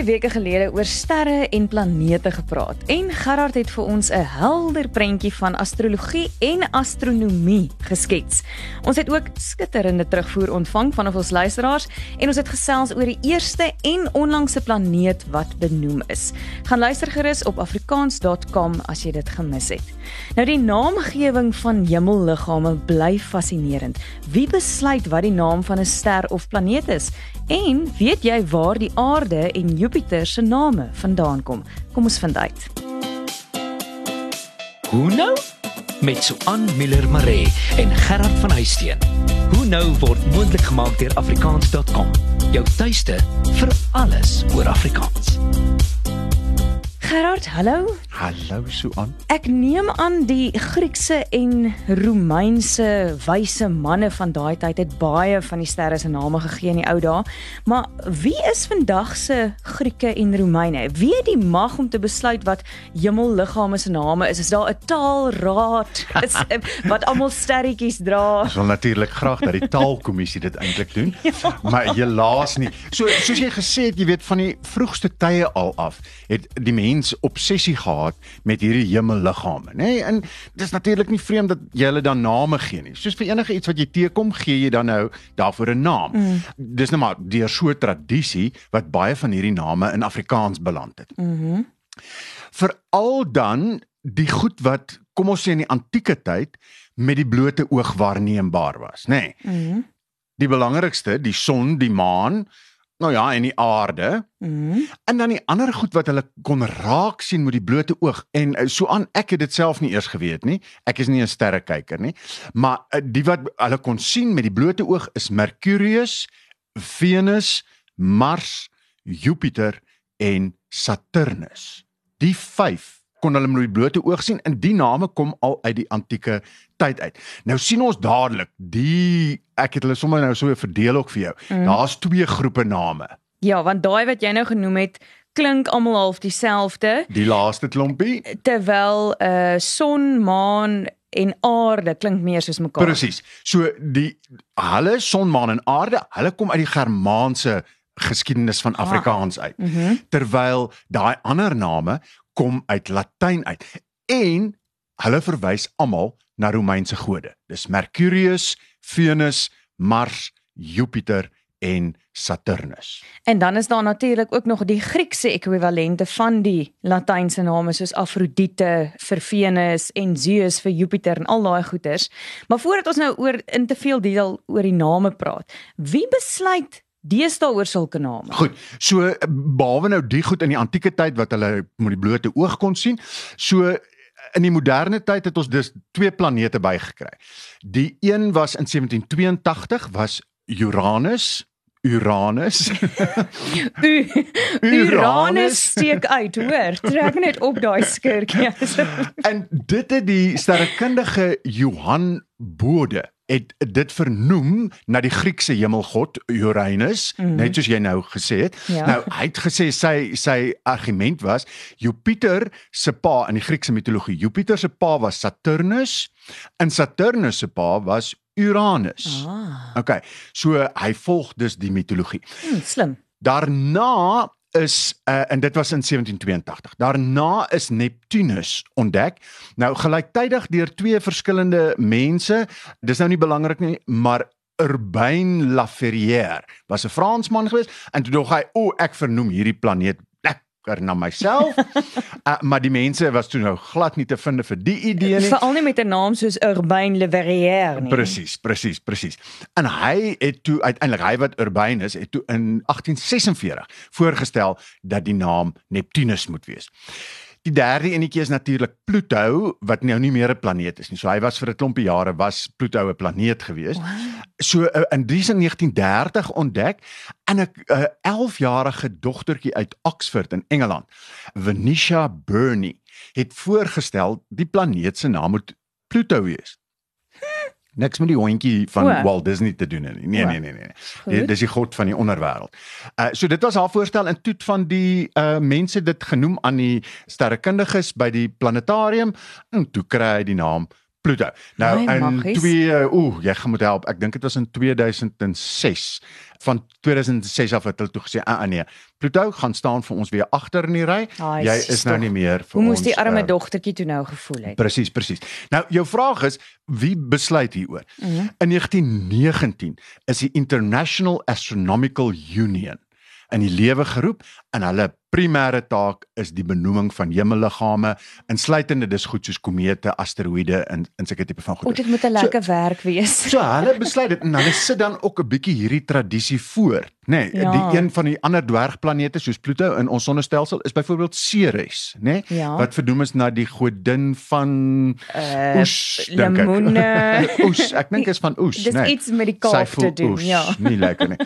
2 weke gelede oor sterre en planete gepraat en Gerard het vir ons 'n helder prentjie van astrologie en astronomie geskets. Ons het ook skitterende terugvoer ontvang van ons luisteraars en ons het gesels oor die eerste en onlangse planeet wat benoem is. Gaan luister gerus op afrikaans.com as jy dit gemis het. Nou die naamgewing van hemelliggame bly fascinerend. Wie besluit wat die naam van 'n ster of planeet is? En weet jy waar die aarde en Jupiter se name vandaan kom? Kom ons vind uit. Hoe nou? Met Suan Miller Maree en Gerard van Huisteen. Hoe nou word moontlik gemaak deur afrikaans.com. Jou tuiste vir alles oor Afrikaans. Gerard, hallo. Hallo Suan. Ek neem aan die Griekse en Romeinse wyse manne van daai tyd het baie van die sterre se name gegee in die ou dae. Maar wie is vandag se Grieke en Romeine? Wie het die mag om te besluit wat hemelliggame se name is? Is daar 'n taalraad is, wat almal sterretjies dra? Ons wil natuurlik graag dat die taalkommissie dit eintlik doen. ja. Maar helaas nie. So soos jy gesê het, jy weet van die vroegste tye al af, het die mens obsessie gehad met hierdie hemelliggame, nê? Nee? En dis natuurlik nie vreemd dat jy hulle dan name gee nie. Soos vir enige iets wat jy teekom, gee jy dan nou daarvoor 'n naam. Mm. Dis nou maar deur so 'n tradisie wat baie van hierdie name in Afrikaans beland het. Mhm. Mm Veral dan die goed wat kom ons sê in die antieke tyd met die blote oog waarneembaar was, nê? Nee. Mhm. Mm die belangrikste, die son, die maan, Nou ja, en die aarde. Mhm. En dan die ander goed wat hulle kon raak sien met die blote oog en eh, so aan ek het dit self nie eers geweet nie. Ek is nie 'n sterrekyker nie. Maar eh, die wat hulle kon sien met die blote oog is Mercurius, Venus, Mars, Jupiter en Saturnus. Die 5 kon hulle met die blote oog sien en die name kom al uit die antieke tyd uit. Nou sien ons dadelik die ek het hulle sommer nou so verdeel ook vir jou. Mm. Daar's twee groepe name. Ja, want daai wat jy nou genoem het klink almal half dieselfde. Die laaste klompie terwyl uh, son, maan en aarde klink meer soos mekaar. Presies. So die hulle son, maan en aarde, hulle kom uit die Germaanse geskiedenis van ah. Afrikaans uit. Mm -hmm. Terwyl daai ander name kom uit Latyn uit en hulle verwys almal na Romeinse gode. Dis Mercurius, Venus, Mars, Jupiter en Saturnus. En dan is daar natuurlik ook nog die Griekse ekwivalente van die Latynse name soos Afrodite vir Venus en Zeus vir Jupiter en al daai goeters. Maar voordat ons nou oor in te veel detail oor die name praat, wie besluit Deesdae oor sulke name. Goed. So behalwe nou die goed in die antieke tyd wat hulle met die blote oog kon sien, so in die moderne tyd het ons dus twee planete bygekry. Die een was in 1782 was Uranus Uranus. Uranus steek uit, hoor. Trek net op daai skurkie. en dit het die sterrekundige Johan Bode het dit vernoem na die Griekse hemelgod Uranus, mm. net soos jy nou gesê het. Ja. Nou, hy het gesê sy sy argument was Jupiter se pa in die Griekse mitologie. Jupiter se pa was Saturnus en Saturnus se pa was Uranus. Ah. Okay. So hy volg dus die mitologie. Hmm, slim. Daarna is uh, en dit was in 1782. Daarna is Neptunus ontdek. Nou gelyktydig deur twee verskillende mense. Dis nou nie belangrik nie, maar Urbain Laferrière was 'n Fransman geweest en toe dog hy, "O, ek vernoem hierdie planeet na myself." uh, maar die mense was toe nou glad nie te vind vir die idee nie. Veral nie met 'n naam soos Urbain Laferrière nie. Presies, presies, presies. En hy het toe uiteindelik hy wat Urbain is, het toe in 1846 voorgestel dat die naam Neptunus moet wees. Die derde enetjie is natuurlik Pluto wat nou nie meer 'n planeet is nie. So hy was vir 'n klompie jare was Pluto 'n planeet gewees. Wow. So uh, in 1930 ontdek en 'n uh, 11-jarige dogtertjie uit Oxford in Engeland, Venetia Burney, het voorgestel die planeet se naam moet Pluto wees niks met die hondjie van o. Walt Disney te doen nie. Nee, nee, nee, nee. nee. Dis die god van die onderwêreld. Uh so dit was haar voorstel en toe van die uh mense dit genoem aan die sterrekundiges by die planetarium en toe kry hy die naam Pluto. Nou Ai, in maggies. 2 ooh, jy gaan moet help. Ek dink dit was in 2006. Van 2006 af het hulle toe gesê, "Ah ah, nee, Pluto gaan staan vir ons weer agter in die ry. Ai, Jy is nou nie meer vir Hoe moes ons." die arme uh, dogtertjie toe nou gevoel het? Presies, presies. Nou jou vraag is wie besluit hieroor? Mhm. In 1919 is die International Astronomical Union in die lewe geroep en hulle primêre taak is die benoeming van hemelliggame insluitende dis goed soos komete, asteroïde en en sulke tipe van O, goed. dit moet 'n lekker werk wees. So hulle besluit dit en hulle sit dan ook 'n bietjie hierdie tradisie voort, nê. Nee, Ja. Die een van die ander dwergplanete soos Pluto in ons sonnestelsel is byvoorbeeld Ceres, nê, nee, Ja. wat vernoem is na die godin van Uh, oes, dink ek. lemoene. oes, ek dink is van oes, Dis nee. iets met die kaap te doen, oes, ja. Nie lekker nie.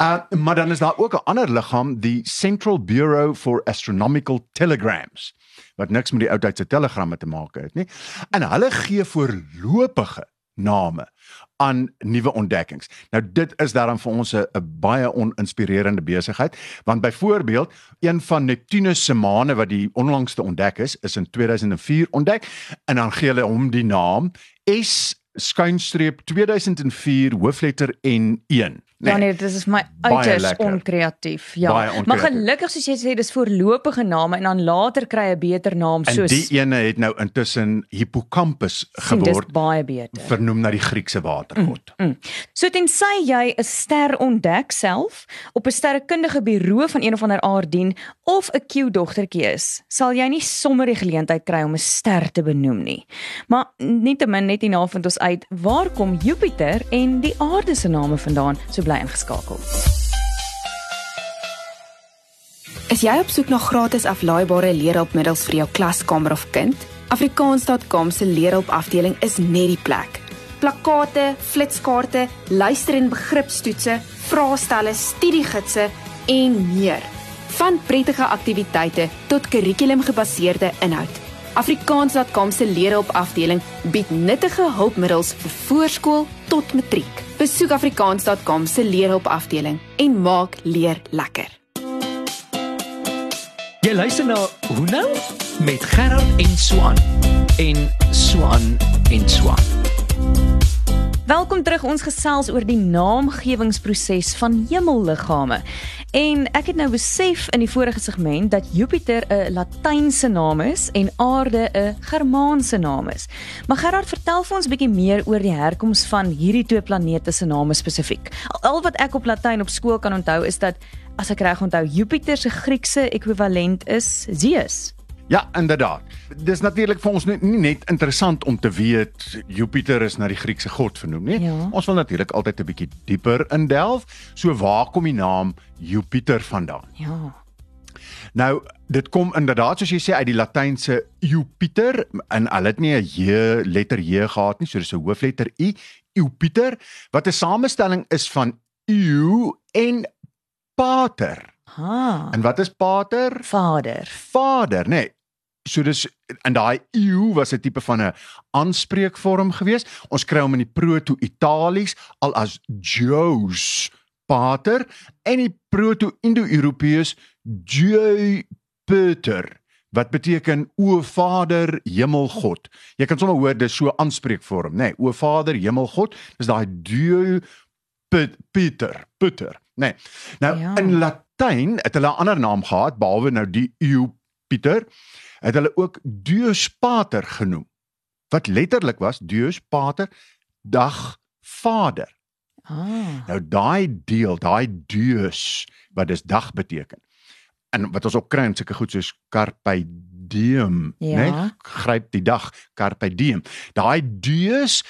Uh maar dan is daar ook 'n ander liggaam, die Central Bureau for Astronomical Telegrams wat niks met die oudheidse telegramme te maak het nie. En hulle gee voorlopige name aan nuwe ontdekkings. Nou dit is daarom vir ons 'n baie oninspirerende besigheid, want byvoorbeeld een van Neptunus se maane wat die onlangste ontdek is, is in 2004 ontdek en dan gee hulle hom die naam S skuinstreep 2004 hoofletter N1. Ja nee, dit is my uiters onkreatief. Ja. Baie Maar onkreatief. gelukkig soos jy sê, dis voorlopige name en dan later kry 'n beter naam En soos die ene het nou intussen hippocampus sien, dis geword, baie beter. vernoem na die Griekse watergod. Mm. So tensy jy 'n ster ontdek self op 'n sterrekundige bureau van een of ander aard dien of 'n Q-dogtertjie is, sal jy nie sommer die geleentheid kry om 'n ster te benoem nie. Maar nietemin net hierna vind ons uit waar kom Jupiter en die aarde se name vandaan, so bly ingeskakel. Is jy op soek na gratis aflaaibare leerhulpmiddels vir jou klaskamer of kind? Afrikaans.com se leerhulpafdeling is net die plek. Plakkate, flitskaarte, luister- en begripstoetse, vraestelle, studiegidse en meer. Van prettige aktiwiteite tot kurrikulumgebaseerde inhoud. Afrikaans.com se leerhulpafdeling bied nuttige hulpmiddels vir voorskool tot matriek. Besoek afrikaans.com se leerhulpafdeling en maak leer lekker. Jy luister na Hoe nou met Gerard en Swan en Swan en Swan. Welkom terug ons gesels oor die naamgewingsproses van hemelliggame. En ek het nou besef in die vorige segment dat Jupiter 'n Latynse naam is en Aarde 'n Germaanse naam is. Maar Gerard, vertel vir ons 'n bietjie meer oor die herkoms van hierdie twee planete se name spesifiek. Al, wat ek op Latyn op skool kan onthou is dat as ek reg onthou, Jupiter se Griekse ekwivalent is Zeus. Ja, inderdaad. Dis natuurlik vir ons nie, nie net interessant om te weet Jupiter is na die Griekse god vernoem nie. Ja. Ons wil natuurlik altyd 'n bietjie dieper indelf. So waar kom die naam Jupiter vandaan? Ja. Nou, dit kom inderdaad soos jy sê uit die Latynse Jupiter en hulle het nie 'n J letter J gehad nie, so dis 'n hoofletter U, Jupiter, wat 'n samestelling is van eu en pater. Ha. En wat is pater? Vader. Vader, nê. Nee. So dis en daai eu was 'n tipe van 'n aanspreekvorm geweest. Ons kry hom in die proto-Italies al as Joos pater en die proto-Indo-Europeërs Jupiter wat beteken o Vader Hemelgod. Jy kan sommer hoor dis so aanspreekvorm, nê. Nee, o Vader Hemelgod, dis daai Dieu Peter, Peter, nê. Nee. Nou Ja. in Latyn het hulle 'n ander naam gehad behalwe nou die Jupiter, het hulle ook Deus Pater genoem. Wat letterlik was Deus Pater, dag Vader. Ah. Nou daai deel, daai Deus wat dis dag beteken. En wat ons ook kry in sulke goed soos carpe diem, Ja. né? Gryp die dag, carpe diem. Daai Deus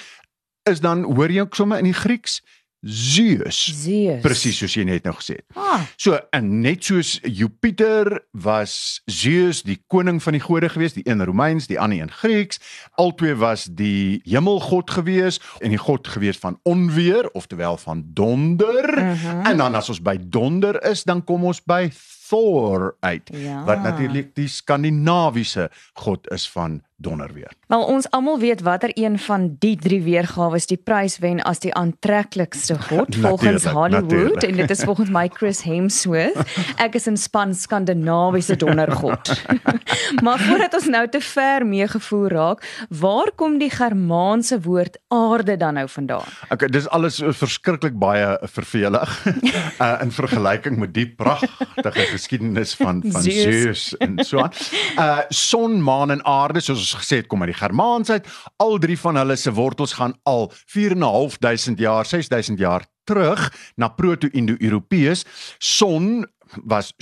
is dan hoor jy ook sommer in die Grieks Zeus. Zeus. Presies soos jy net nou gesê het. Ah, So en net soos Jupiter was Zeus die koning van die gode gewees, die een Romeins, die ander een Grieks. Albei was die hemelgod gewees en die god gewees van onweer, oftewel van donder. Mhm. En dan as ons by donder is, dan kom ons by Thor uit Ja. wat natuurlik die skandinawiese god is van donderweer. Wel ons almal weet watter een van die drie weergawe die prys wen as die aantreklikste god volgens Natuurlijk, Hollywood natuurlijk. en dit is volgens my Chris Hemsworth. Ek is in span skandinawiese dondergod. maar voordat ons nou te ver meegevoer raak, waar kom die Germaanse woord aarde dan nou vandaan? Okay, dis alles uh, verskriklik baie vervelig uh, in vergelyking met die pragtige geskiedenis van van Zeus. En so aan. Uh son, maan en aarde soos ons gesê het kom uit die Germaans uit. Al drie van hulle se wortels gaan al 4.500 jaar, 6000 jaar terug na proto-indo-Europeërs. Son was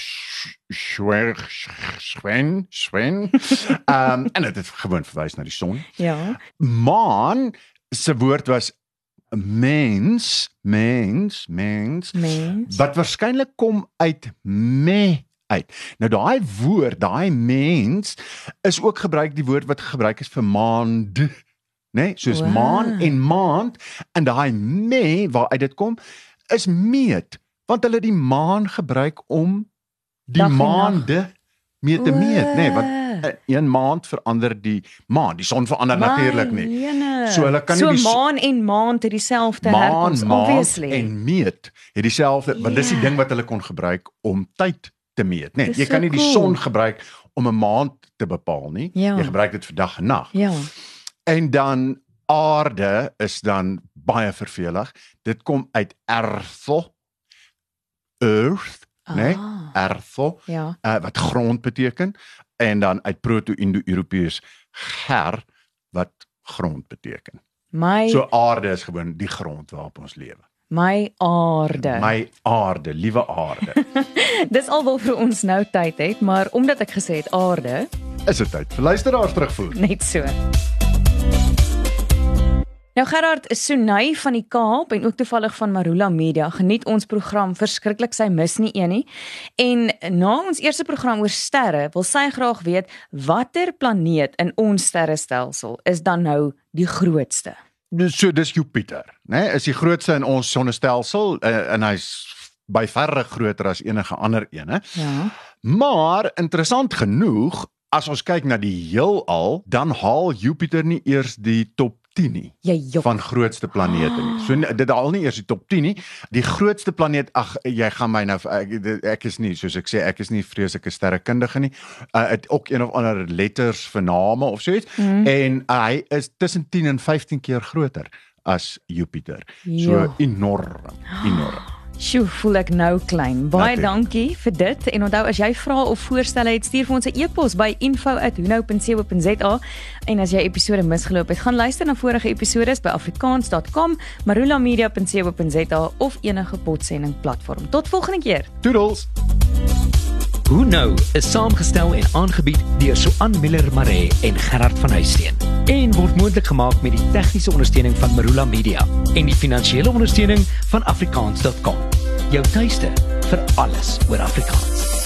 Schwen Schwen Schwen. Ehm en dit het gewoon verwys na die son. Ja. Maan se woord was mens, mens, mens. Mens. Wat waarskynlik kom uit me uit. Nou daai woord, daai mens is ook gebruik die woord wat gebruik is vir maand, né? Nee? Soos Wow. maan en maand en daai me waaruit dit kom is meet, want hulle die maan gebruik om die Dag maande mee te meet, nê? Nee, want een maand verander die maan, die son verander natuurlik nie. Jene. So hulle kan nie so die maan en maand het dieselfde maan, herkoms obviously. en meet het dieselfde want dis die Ja. ding wat hulle kon gebruik om tyd te meet, né? Nee, Dis jy so kan nie die cool. son gebruik om 'n maand te bepaal nie. Ja. Jy gebruik dit vir dag en nag. Ja. En dan aarde is dan baie vervelig. Dit kom uit erthel earth, né? Nee, Ah. erthel Ja. uh, wat grond beteken en dan uit proto-indo-europeërs ger wat grond beteken. My So aarde is gewoon die grond waarop ons lewe. my aarde. My aarde, liewe aarde. Dis alwel vir ons nou tyd het, maar omdat ek gesê het aarde, Is dit tyd vir luisteraars terugvoer? net so. Nou Gerard Sunay van die Kaap en ook toevallig van Marula Media geniet ons program verskriklik sy mis nie een nie. En na ons eerste program oor sterre wil sy graag weet watter planeet in ons sterrestelsel is dan nou die grootste. So dis Jupiter, né? Nee, is die grootste in ons sonnestelsel uh, en hy's by verre groter as enige ander een, hè? Ja. Maar interessant genoeg, as ons kyk na die heelal, dan haal Jupiter nie eers die top 10 nie van grootste planete nie. So n- dit haal nie eers die top 10 nie. Die grootste planeet, ag jy gaan my nou ek, dit- ek is nie soos ek sê ek is nie vreeslike sterrekundige nie. Uh het ook een of ander letters vir name of so iets Mhm. en uh, hy is tussen 10 en 15 keer groter as Jupiter. So Jo. enorm, enorm. Sjoe, voel ek nou klein. Baie Natuurlijk. dankie vir dit en onthou as jy vrae of voorstelle het, stuur vir ons 'n e-pos by info@hunou.co.za en as jy episode misgeloop het, gaan luister na vorige episode by afrikaans.com, marulamedia.co.za of enige podsending platform. Tot volgende keer. Toedels. Hoe nou is saamgestel en aangebied deur Suan Miller Maree en Gerard van Huisteen en word moontlik gemaak met die tegniese ondersteuning van Marula Media en die finansiële ondersteuning van afrikaans.com. Jou tuiste vir alles oor Afrikaans.